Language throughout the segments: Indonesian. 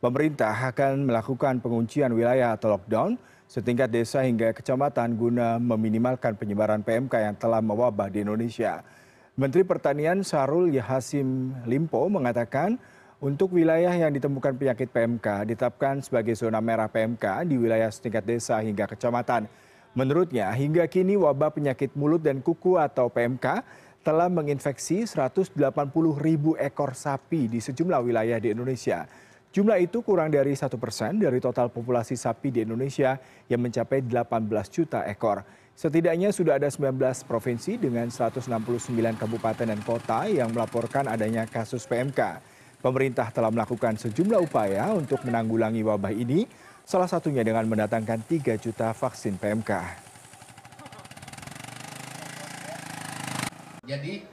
Pemerintah akan melakukan penguncian wilayah atau lockdown setingkat desa hingga kecamatan guna meminimalkan penyebaran PMK yang telah mewabah di Indonesia. Menteri Pertanian Sarul Yahasim Limpo mengatakan untuk wilayah yang ditemukan penyakit PMK ditetapkan sebagai zona merah PMK di wilayah setingkat desa hingga kecamatan. Menurutnya, hingga kini wabah penyakit mulut dan kuku atau PMK telah menginfeksi 180 ribu ekor sapi di sejumlah wilayah di Indonesia. Jumlah itu kurang dari satu persen dari total populasi sapi di Indonesia yang mencapai 18 juta ekor. Setidaknya sudah ada 19 provinsi dengan 169 kabupaten dan kota yang melaporkan adanya kasus PMK. Pemerintah telah melakukan sejumlah upaya untuk menanggulangi wabah ini, salah satunya dengan mendatangkan 3 juta vaksin PMK. Jadi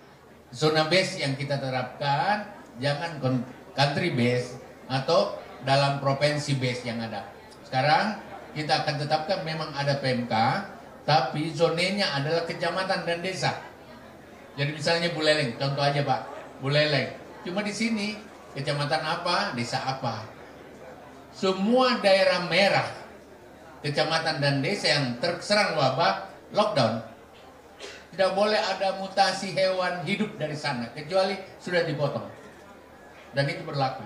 zona base yang kita terapkan jangan country base atau dalam provinsi base yang ada. Sekarang kita akan tetapkan memang ada PMK, tapi zonenya adalah kecamatan dan desa. Jadi misalnya Buleleng, contoh aja Pak, Buleleng. Cuma di sini kecamatan apa, desa apa. Semua daerah merah, kecamatan dan desa yang terserang wabah, lockdown. Tidak boleh ada mutasi hewan hidup dari sana, kecuali sudah dipotong. Dan itu berlaku.